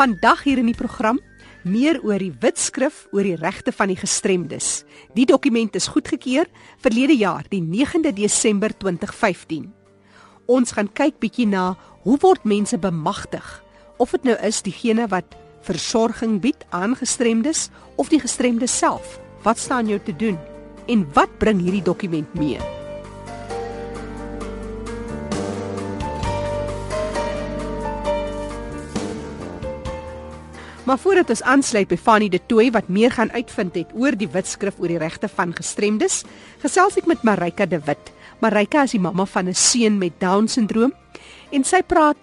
Vandag hier in die program meer oor die wetskrif oor die regte van die gestremdes. Die dokument is goedgekeur verlede jaar, die 9de Desember 2015. Ons gaan kyk bietjie na hoe word mense bemagtig? Of dit nou is diegene wat versorging bied aan gestremdes of die gestremde self. Wat staan jou te doen? En wat bring hierdie dokument mee? Maar voordat ons aansluit by Fanny de Tooy wat meer gaan uitvind het oor die wetskrif oor die regte van gestremdes, gesels ek met Marika de Wit. Marika is die mamma van 'n seun met Down-sindroom en sy praat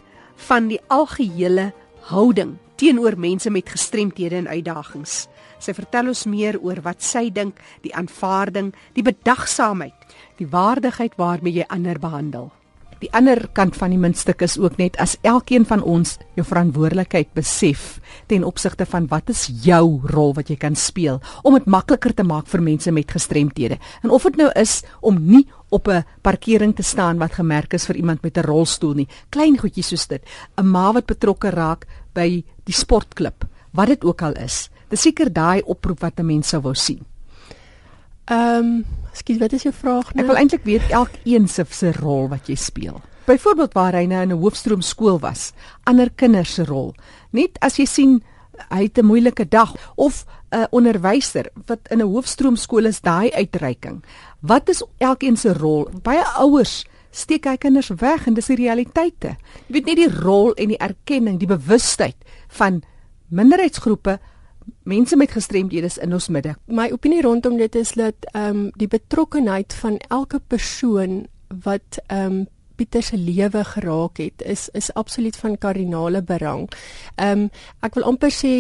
van die algehele houding teenoor mense met gestremthede en uitdagings. Sy vertel ons meer oor wat sy dink, die aanvaarding, die bedagsaamheid, die waardigheid waarmee jy ander behandel. Die ander kant van die muntstuk is ook net as elkeen van ons jou verantwoordelikheid besef ten opsigte van wat is jou rol wat jy kan speel om dit makliker te maak vir mense met gestremthede. En of dit nou is om nie op 'n parkering te staan wat gemerk is vir iemand met 'n rolstoel nie. Klein goedjies soos dit. 'n Ma wat betrokke raak by die sportklub, wat dit ook al is. Dis seker daai oproep wat 'n mens sou wou sien. Ehm, um, skielik wat is jou vraag nou? Ek wil eintlik weet elkeen se se rol wat jy speel. Byvoorbeeld waar hy nou in 'n hoofstroom skool was, ander kinders se rol. Net as jy sien hy het 'n moeilike dag of 'n onderwyser wat in 'n hoofstroom skool is, daai uitreiking. Wat is elkeen se rol? Baie ouers steek hy kinders weg en dis die realiteite. Jy weet nie die rol en die erkenning, die bewustheid van minderheidsgroepe mense met gestremdhede in ons midde. My opinie rondom dit is dat ehm um, die betrokkenheid van elke persoon wat ehm um, Pieter se lewe geraak het is is absoluut van kardinale belang. Ehm um, ek wil amper sê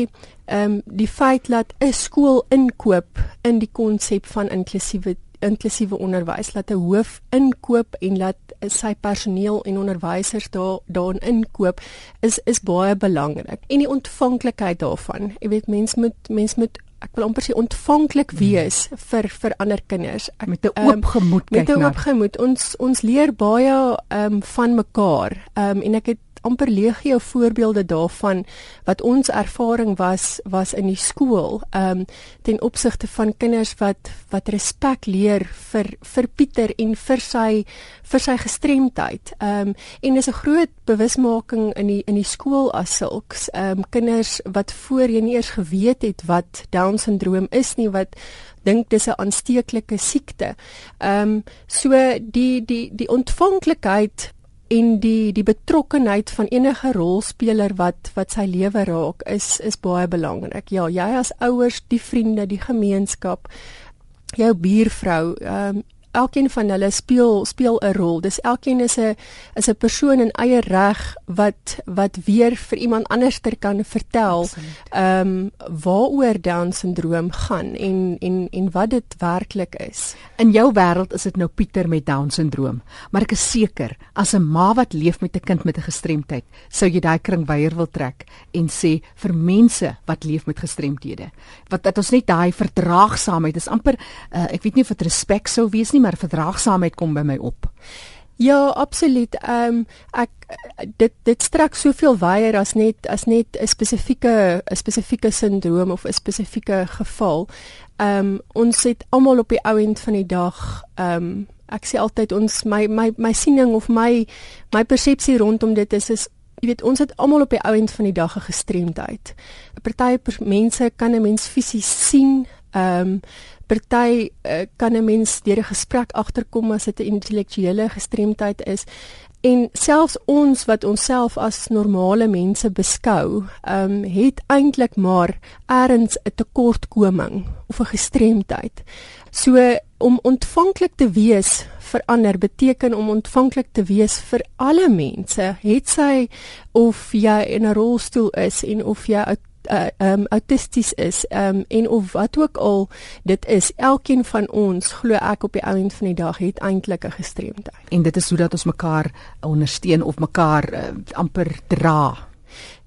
ehm um, die feit dat 'n skool inkoop in die konsep van inklusiewe inklusiewe onderwys laat 'n hoof inkoop en laat sy personeel en onderwysers daar daarin inkoop is is baie belangrik. En die ontvanklikheid daarvan. Jy weet mens moet mens moet ek wil amper sê ontvanklik hmm. wees vir vir ander kinders. Ek met 'n oop um, gemoed kyk na. Met 'n oop gemoed. Ons ons leer baie um, van mekaar. Um, en ek het amper legio voorbeelde daarvan wat ons ervaring was was in die skool ehm um, ten opsigte van kinders wat wat respek leer vir vir Pieter en vir sy vir sy gestremdheid. Ehm um, en dis 'n groot bewusmaking in die in die skool as sulks. Ehm um, kinders wat voorheen nie eers geweet het wat down syndroom is nie wat dink dis 'n aansteeklike siekte. Ehm um, so die die die ontvanklikheid en die die betrokkenheid van enige rolspeler wat wat sy lewe raak is is baie belangrik. Ja, jy as ouers, die vriende, die gemeenskap, jou buurvrou, ehm um, elkeen van hulle speel speel 'n rol. Dis elkeen is 'n is 'n persoon in eie reg wat wat weer vir iemand anderster kan vertel ehm um, waaroor down syndroom gaan en en en wat dit werklik is. In jou wêreld is dit nou Pieter met down syndroom, maar ek is seker as 'n ma wat leef met 'n kind met 'n gestremdheid, sou jy daai kring weier wil trek en sê vir mense wat leef met gestremthede, wat dat ons net daai verdraagsaamheid is amper uh, ek weet nie of dit respek sou wees nie, maar verdraagsaamheid kom by my op. Ja, absoluut. Ehm um, ek dit dit strek soveel wyer as net as net 'n spesifieke 'n spesifieke sindroom of 'n spesifieke geval. Ehm um, ons het almal op die ou end van die dag ehm um, ek sê altyd ons my my my siening of my my persepsie rondom dit is is jy weet ons het almal op die ou end van die dag 'n gestremdheid. 'n Party mense kan 'n mens fisies sien. Ehm um, party uh, kan 'n mens deur 'n gesprek agterkom as dit 'n intellektuele gestremdheid is en selfs ons wat onsself as normale mense beskou, ehm um, het eintlik maar ergens 'n tekortkoming of 'n gestremdheid. So om ontvanklik te wees vir ander beteken om ontvanklik te wees vir alle mense. Het sy of jy in 'n rolstoel is en of jy uh, um autisties is um en of wat ook al dit is elkeen van ons glo ek op die einde van die dag het eintlik 'n gestremdheid en dit is hoe dat ons mekaar ondersteun of mekaar uh, amper dra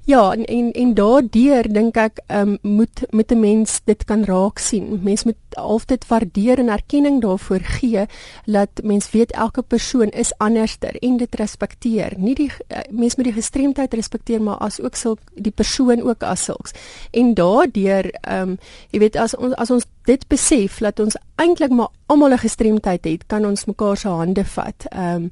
Ja, en en, en daardeur dink ek um, moet moet 'n mens dit kan raak sien. Mens moet altyd waardeer en erkenning daarvoor gee dat mens weet elke persoon is anderster en dit respekteer. Nie die uh, mens moet die gestremdheid respekteer, maar as ook sulk die persoon ook as sulks. En daardeur ehm um, jy weet as ons as ons dit besef dat ons eintlik maar almal 'n gestremdheid het, kan ons mekaar se hande vat. Ehm um,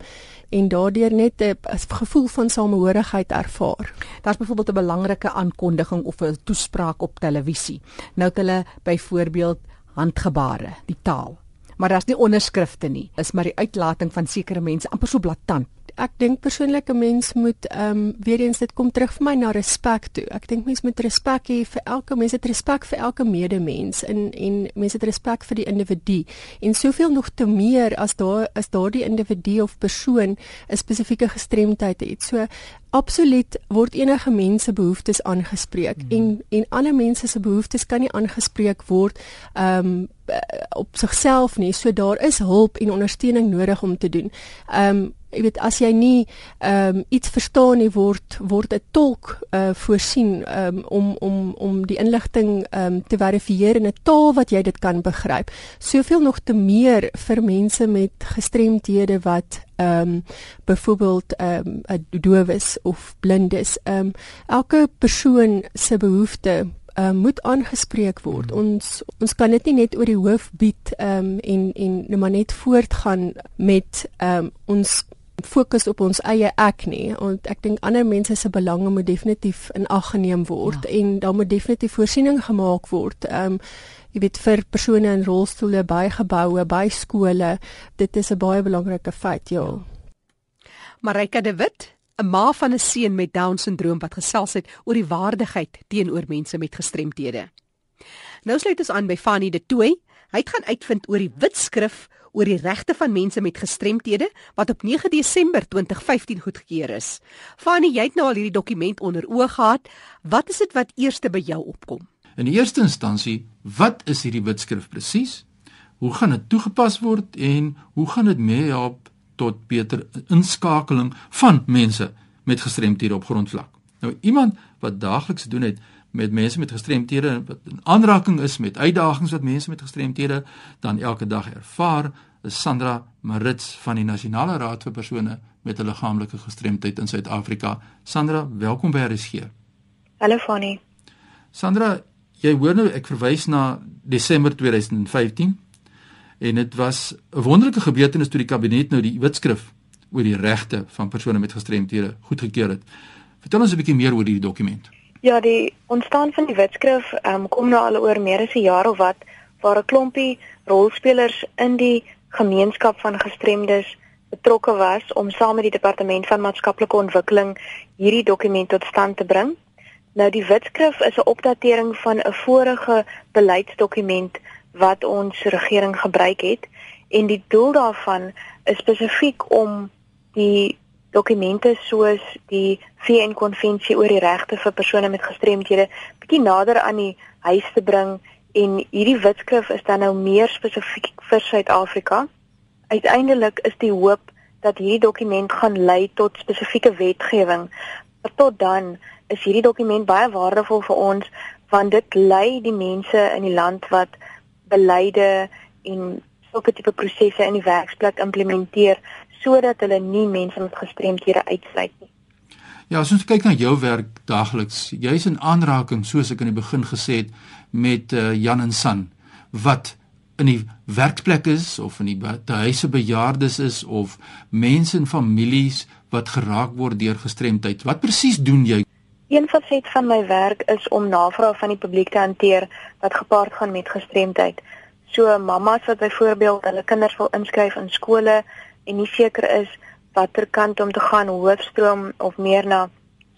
en daardeur net 'n gevoel van samehorigheid ervaar. Daar's byvoorbeeld 'n belangrike aankondiging of 'n toespraak op televisie. Nou het hulle byvoorbeeld handgebare, die taal. Maar daar's nie onderskrifte nie. Is maar die uitlating van sekere mense amper so blaatant ek dink persoonlik 'n mens moet ehm um, weer eens dit kom terug vir my na respek toe. Ek dink mens moet respek hê vir elke mens, het respek vir elke medemens en en mens het respek vir die individu. En soveel nog te meer as daar is daardie individu of persoon 'n spesifieke gestremdheid het. So absoluut word enige mens se behoeftes aangespreek mm. en en ander mense se behoeftes kan nie aangespreek word ehm um, op sigself nie. So daar is hulp en ondersteuning nodig om te doen. Ehm um, jy weet as jy nie ehm um, iets verstaan nie word word 'n tolk uh, voorsien um, om om om die inligting um, te verifieer in 'n taal wat jy dit kan begryp. Soveel nog te meer vir mense met gestremthede wat ehm um, byvoorbeeld ehm um, doof is of blind is. Ehm um, elke persoon se behoefte uh, moet aangespreek word. Hmm. Ons ons kan dit nie net oor die hoof bied ehm um, en en nou maar net voortgaan met ehm um, ons fokus op ons eie ek nie want ek dink ander mense se belange moet definitief in ag geneem word ja. en daar moet definitief voorsiening gemaak word. Ehm um, jy weet vir persone in rolstoele by geboue, by skole, dit is 'n baie belangrike feit, ja. ja. Marika de Wit, 'n ma van 'n seun met down-sindroom wat gesels het oor die waardigheid teenoor mense met gestremthede. Nou sluit ons aan by Fanny de Tooi. Hy het gaan uitvind oor die witskrif oor die regte van mense met gestremthede wat op 9 Desember 2015 goedgekeur is. Fanny, jy het nou al hierdie dokument onder oë gehad. Wat is dit wat eerste by jou opkom? In die eerste instansie, wat is hierdie wetskrif presies? Hoe gaan dit toegepas word en hoe gaan dit meehelp tot beter inskakeling van mense met gestremthede op grondvlak? Nou iemand wat daagliks doen het met mense met gestremthede wat in aanraking is met uitdagings wat mense met gestremthede dan elke dag ervaar is Sandra Marits van die Nasionale Raad vir persone met 'n liggaamlike gestremdheid in Suid-Afrika. Sandra, welkom by RSG. Hallo Fanny. Sandra, jy hoor nou ek verwys na Desember 2015 en dit was 'n wonderlike gebeurtenis toe die kabinet nou die wetskrif oor die regte van persone met gestremthede goedgekeur het. Vertel ons 'n bietjie meer oor hierdie dokument. Ja, die ontstaan van die wetskrif um, kom nou al oor meer as 'n jaar of wat waar 'n klompie rolspelers in die gemeenskap van gestremdes betrokke was om saam met die departement van maatskaplike ontwikkeling hierdie dokument tot stand te bring. Nou die wetskrif is 'n opdatering van 'n vorige beleidsdokument wat ons regering gebruik het en die doel daarvan is spesifiek om die dokumente soos die VN konvensie oor die regte vir persone met gestremthede bietjie nader aan die huis te bring en hierdie wetskrif is dan nou meer spesifiek vir Suid-Afrika. Uiteindelik is die hoop dat hierdie dokument gaan lei tot spesifieke wetgewing. Maar tot dan is hierdie dokument baie waardevol vir ons want dit lei die mense in die land wat beleide en sulke tipe prosesse in die werksplek implementeer sodat hulle nie mense met gestremdhede uitsluit nie. Ja, as ons kyk na jou werk daagliks, jy's in aanraking soos ek in die begin gesê het met uh, Jan en San wat in die werkplek is of in die huise bejaardes is of mense en families wat geraak word deur gestremdheid. Wat presies doen jy? Een faset van my werk is om navrae van die publiek te hanteer wat gepaard gaan met gestremdheid. So mamas wat byvoorbeeld hulle kinders wil inskryf in skole en nie seker is watter kant om te gaan, hoofstroom of meer na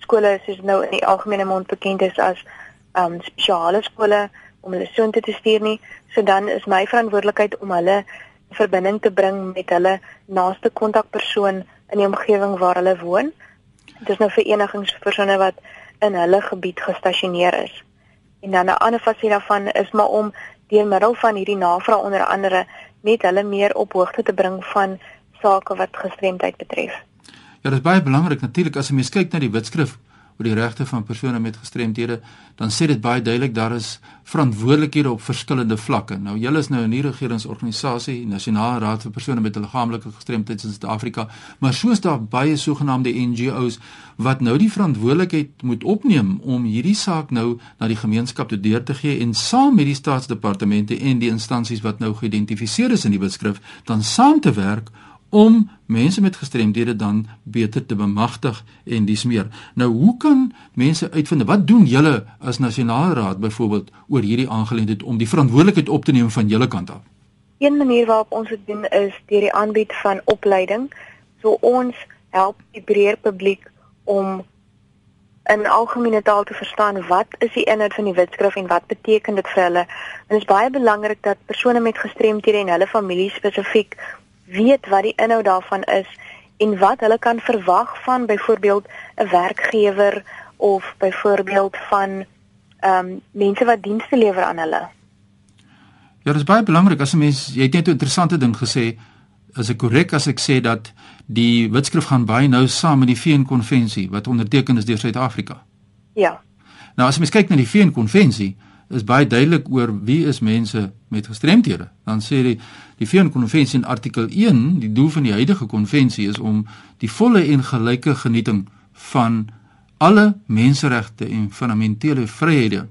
skole soos nou in die algemene mond bekend is as um spesiale skole om hulle soontoe te, te stuur nie. So dan is my verantwoordelikheid om hulle verbinding te bring met hulle naaste kontakpersoon in die omgewing waar hulle woon. Dit is nou verenigingspersone wat in hulle gebied gestasioneer is. En dan 'n ander fasie daarvan is maar om deur middel van hierdie navraag onder andere net hulle meer op hoogte te bring van sake wat gestremdheid betref. Ja, dit is baie belangrik natuurlik as 'n mens kyk na die wetskrif oor die regte van persone met gestremthede, dan sê dit baie duidelik daar is verantwoordelikhede op verskillende vlakke. Nou julle is nou 'n nie-regeringsorganisasie, Nasionale Raad vir persone met liggaamlike gestremthede in Suid-Afrika, maar soos daar baie sogenaamde NGO's wat nou die verantwoordelikheid moet opneem om hierdie saak nou na die gemeenskap toe deur te gee en saam met die staatsdepartemente en die instansies wat nou geïdentifiseer is in die beskrif dan saam te werk om mense met gestremdhede dan beter te bemagtig en dis meer. Nou hoe kan mense uitvind wat doen julle as nasionale raad byvoorbeeld oor hierdie aangeleentheid om die verantwoordelikheid op te neem van julle kant af? Een manier waarop ons dit doen is deur die aanbied van opleiding. So ons help die breër publiek om in algemene taal te verstaan wat is die inhoud van die wetskrif en wat beteken dit vir hulle. En dit is baie belangrik dat persone met gestremthede en hulle familie spesifiek weet wat die inhoud daarvan is en wat hulle kan verwag van byvoorbeeld 'n werkgewer of byvoorbeeld van ehm um, mense wat dienste lewer aan hulle. Ja, dit is baie belangrik as 'n mens jy het net 'n interessante ding gesê as ek korrek as ek sê dat die wetskrif gaan baie nou saam met die VN-konvensie wat onderteken is deur Suid-Afrika. Ja. Nou as mens kyk na die VN-konvensie, is baie duidelik oor wie is mense met gestremthede. Dan sê die die VN-konvensie in artikel 1, die doel van die huidige konvensie is om die volle en gelyke genieting van alle menseregte en fundamentele vryhede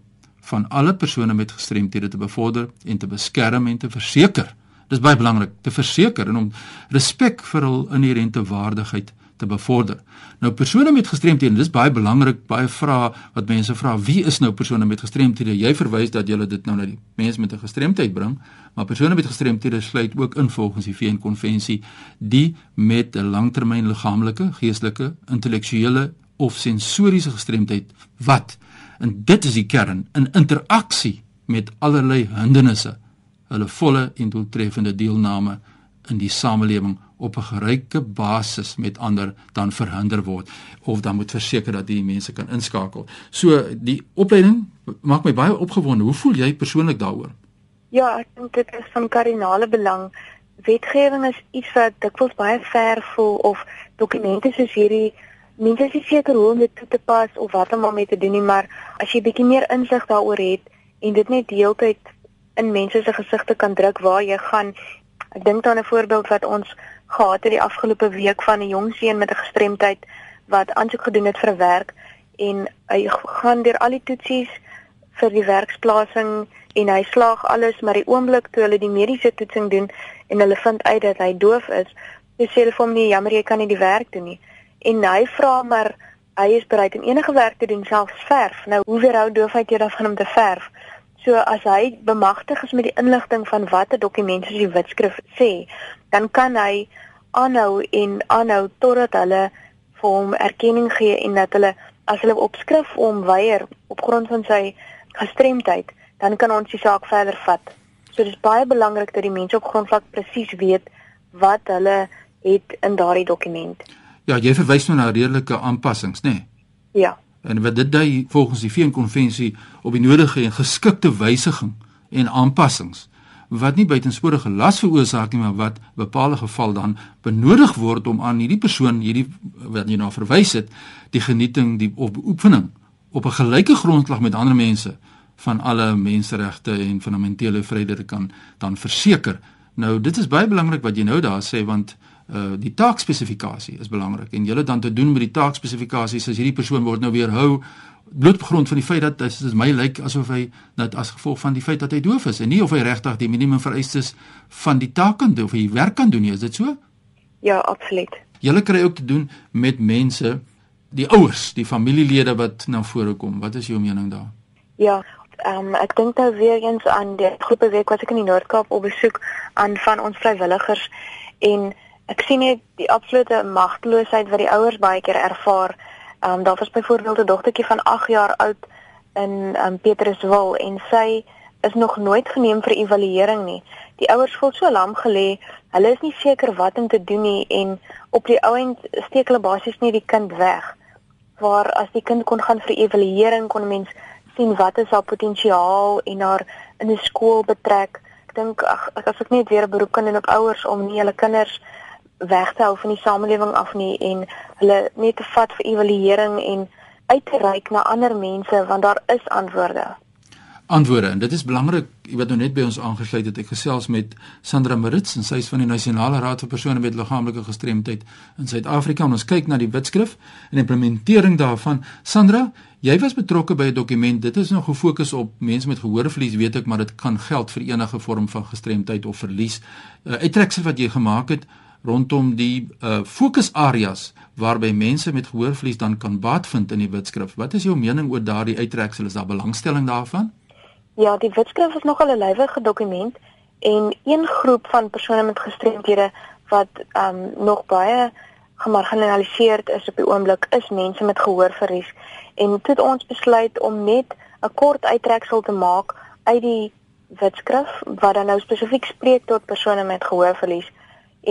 van alle persone met gestremthede te bevorder en te beskerm en te verseker. Dis baie belangrik te verseker en om respek vir hul inherente waardigheid te bevorder. Nou persone met gestremthede, dis baie belangrik, baie vrae wat mense vra, wie is nou persone met gestremthede? Jy verwys dat jy dit nou na die mense met 'n gestremdheid bring, maar persone met gestremthede sluit ook in volgens die VN konvensie die met 'n langtermyn liggaamlike, geestelike, intellektuele of sensoriese gestremdheid wat en dit is die kern in interaksie met allerlei hindernisse hulle volle en doeltreffende deelname in die samelewing op 'n geryke basis met ander dan verhinder word of dan moet verseker dat die mense kan inskakel. So die opleiding maak my baie opgewonde. Hoe voel jy persoonlik daaroor? Ja, ek dink dit is van kardinale belang. Wetgewing is iets wat dikwels baie ver voel of dokumente soos hierdie mense is seker hoe om dit toe te pas of wat om daarmee te doen nie, maar as jy bietjie meer insig daaroor het en dit net deeltyd in mense se gesigte kan druk waar jy gaan. Ek dink aan 'n voorbeeld wat ons gehad het die afgelope week van 'n jong seun met 'n gestremdheid wat aansoek gedoen het vir 'n werk en hy gaan deur al die toetsies vir die werksplasing en hy slaag alles maar die oomblik toe hulle die mediese toetsing doen en hulle vind uit dat hy doof is, sê hulle vir hom nie jammer jy kan nie die werk doen nie. En hy vra maar hy is bereid om enige werk te doen selfs verf. Nou hoe weerhou doofheid jy dan van hom te verf? So as hy bemagtig is met die inligting van wat 'n dokument soos die wetskrif sê, dan kan hy aanhou en aanhou totdat hulle vir hom erkenning gee en dat hulle as hulle opskrif om weier op grond van sy gestremdheid, dan kan ons die saak verder vat. So dis baie belangrik dat die mense op grondvlak presies weet wat hulle het in daardie dokument. Ja, jy verwys nou na redelike aanpassings, nê? Nee? Ja en wat dit dui volgens die VN konvensie op die nodige en geskikte wysiging en aanpassings wat nie buitensporige las veroorsaak nie maar wat bepaalde geval dan benodig word om aan hierdie persoon hierdie wat jy nou verwys het die genieting die of beoefening op 'n gelyke grondslag met ander mense van alle menseregte en fundamentele vryhede kan dan verseker. Nou dit is baie belangrik wat jy nou daar sê want uh die taakspesifikasie is belangrik en julle dan te doen met die taakspesifikasies as hierdie persoon word nou weer hou blootgrond van die feit dat dit is my lyk asof hy net as gevolg van die feit dat hy doof is en nie of hy regtig die minimum vereistes van die taak kan doen of hy werk kan doen nie is dit so? Ja, absoluut. Julle kry ook te doen met mense die ouers, die familielede wat na vore kom. Wat is jou mening daar? Ja, ehm um, ek dink nou weer eens aan die groepe week wat ek in die Noord-Kaap op besoek aan van ons vrywilligers en ek sien net die absolute magteloosheid wat die ouers baie keer ervaar. Ehm um, daar was byvoorbeeld 'n dogtertjie van 8 jaar oud in um, Petruswil en sy is nog nooit geneem vir evaluering nie. Die ouers voel so lam gelê. Hulle is nie seker wat om te doen nie en op die ouend steek hulle basies net die kind weg. Waar as die kind kon gaan vir evaluering kon mens sien wat is haar potensiaal en haar in 'n skool betrek. Ek dink ag as ek net weer 'n beroep kan doen op ouers om nie hulle kinders weg te hou van die samelewing af nie en hulle net te vat vir evaluering en uit te reik na ander mense want daar is antwoorde. Antwoorde en dit is belangrik jy wat nou net by ons aangesluit het ek gesels met Sandra Marits en sy is van die Nasionale Raad vir persone met liggaamlike gestremdheid in Suid-Afrika en ons kyk na die wetskrif en implementering daarvan. Sandra jy was betrokke by 'n dokument dit is nou gefokus op mense met gehoorverlies weet ek maar dit kan geld vir enige vorm van gestremdheid of verlies. Uh, uittreksel wat jy gemaak het rondom die uh, fokusareas waarby mense met gehoorverlies dan kan baat vind in die wetskrif. Wat is jou mening oor daardie uittreksel? Is daar belangstelling daarvan? Ja, die wetskrif is nogal 'n lywige dokument en een groep van persone met gestremdhede wat ehm um, nog baie gemarginaliseerd is op die oomblik is mense met gehoorverlies. En dit het ons besluit om net 'n kort uittreksel te maak uit die wetskrif wat dan nou spesifiek spreek tot persone met gehoorverlies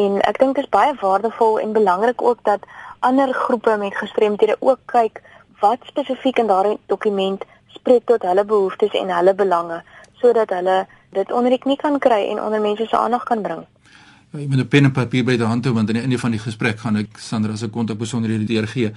en ek dink dit is baie waardevol en belangrik ook dat ander groepe met gestremdhede ook kyk wat spesifiek in daardie dokument spreek tot hulle behoeftes en hulle belange sodat hulle dit onder die knie kan kry en onder mense se aandag kan bring. Ja, ek moet 'n pen en papier by die hand hou want aan die einde van die gesprek gaan ek Sandra se kontak besonderhede deurgee.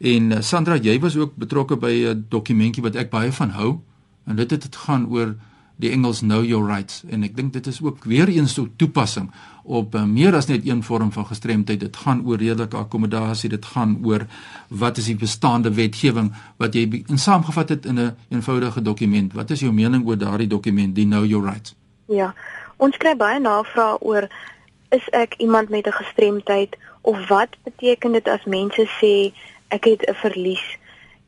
En uh, Sandra, jy was ook betrokke by 'n dokumentjie wat ek baie van hou en dit het gaan oor die Engels know your rights. En ek dink dit is ook weer eens so toepassing op uh, meer as net een vorm van gestremdheid. Dit gaan oor redelike akkommodasie dit gaan oor wat is die bestaande wetgewing wat jy in saamgevat het in 'n een eenvoudige dokument. Wat is jou mening oor daardie dokument die know your rights? Ja ons kry baie navrae oor is ek iemand met 'n gestremdheid of wat beteken dit as mense sê ek het 'n verlies?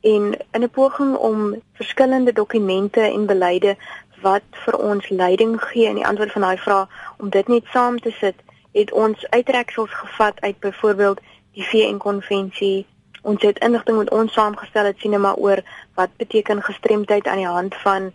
En in 'n poging om verskillende dokumente en beleide wat vir ons leiding gee in die antwoord van daai vraag om dit net saam te sit, het ons uittreksels gevat uit byvoorbeeld die VN konvensie. Ons het inligting met ons saamgestel het sien maar oor wat beteken gestremdheid aan die hand van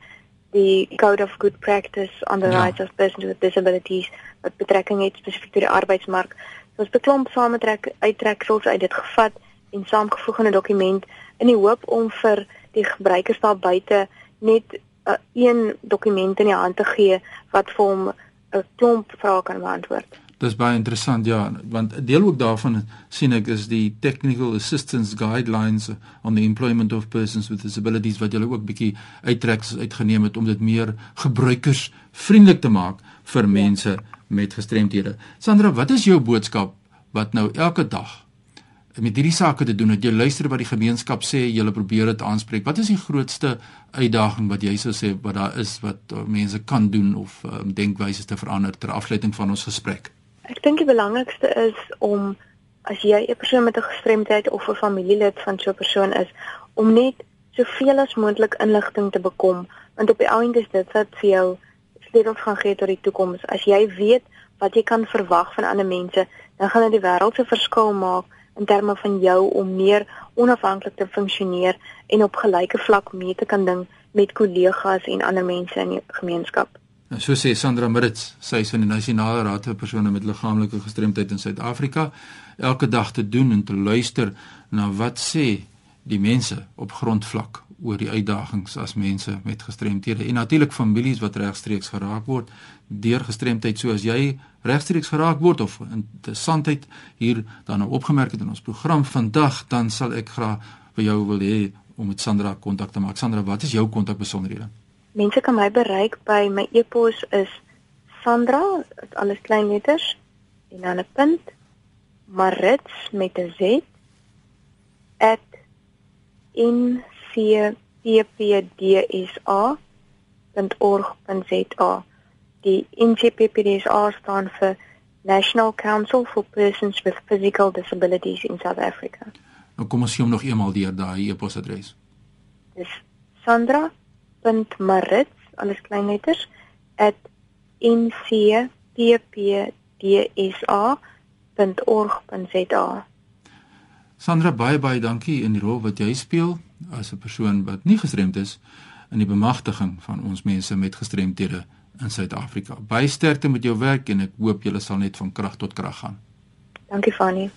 die Code of Good Practice on the ja. Rights of Persons with Disabilities wat betrekking het spesifiek tot die arbeidsmark. So ons beklomp saamtrek uittreksels uit dit gevat en saamgevoeg in 'n dokument in die hoop om vir die gebruikers daar buite net uh, een dokument in die hand te gee wat vir hom 'n klomp vrae kan beantwoord. Dis baie interessant ja, want 'n deel ook daarvan sien ek is die technical assistance guidelines on the employment of persons with disabilities wat julle ook bietjie uittrek uitgeneem het om dit meer gebruikersvriendelik te maak vir ja. mense ja. met gestremthede. Sandra, wat is jou boodskap wat nou elke dag met hierdie sake te doen het jy luister wat die gemeenskap sê jy probeer dit aanspreek. Wat is die grootste uitdaging wat jy sou sê wat daar is wat uh, mense kan doen of um, denkwyse te verander ter afsluiting van ons gesprek? Ek dink die belangrikste is om as jy 'n persoon met 'n gestremdheid of 'n familielid van so 'n persoon is om net soveel as moontlik inligting te bekom. Want op die ou end is dit wat vir jou sleutels gaan gee tot die toekoms. As jy weet wat jy kan verwag van ander mense dan gaan dit die wêreld se verskil maak in terme van jou om meer onafhanklik te funksioneer en op gelyke vlak mee te kan ding met kollegas en ander mense in die gemeenskap. Nou so sê Sandra Marits, sy is van die Nasionale Raad vir persone met liggaamlike gestremdheid in Suid-Afrika, elke dag te doen en te luister na wat sê die mense op grondvlak oor die uitdagings as mense met gestremthede en natuurlik families wat regstreeks geraak word deur gestremdheid soos jy regstreeks geraak word of interessantheid hier dan nou opgemerk het in ons program vandag dan sal ek graag by jou wil hê om met Sandra kontak te maak. Sandra, wat is jou kontakbesonderhede? Mense kan my bereik by my e-pos is Sandra, alles klein letters en dan 'n punt Marits met 'n Z @nccppdsa.org.za die NCPPDSA staan vir National Council for Persons with Physical Disabilities in South Africa. Nou kom ons sien nog eenmal deur daai e-posadres. Dis sandra.marits alles klein letters @ncppdsa.org.za. Sandra baie baie dankie in die rol wat jy speel as 'n persoon wat nie gestremd is in die bemagtiging van ons mense met gestremthede in Suid-Afrika. Baie sterkte met jou werk en ek hoop julle sal net van krag tot krag gaan. Dankie Fanny.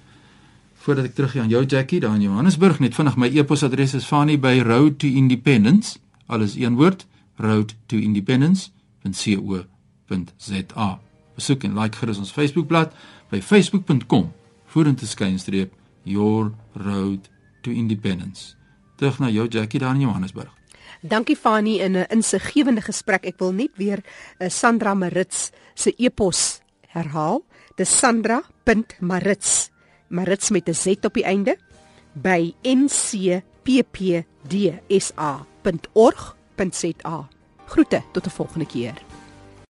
Voordat ek teruggaan jou Jackie daar in Johannesburg net vinnig my e-posadres is Fanny by Road to Independence. Alles een woord, Road to Independence.co.za. Besoek en like gerus ons Facebookblad by facebook.com vorentoe skynstreep your road to independence. Terug na jou Jackie daar in Johannesburg. Dankie Fani in 'n insiggewende gesprek. Ek wil net weer uh, Sandra Marits se e-pos herhaal. Dis sandra.marits. Marits met 'n z op die einde by ncppdsa.org.za. Groete tot 'n volgende keer.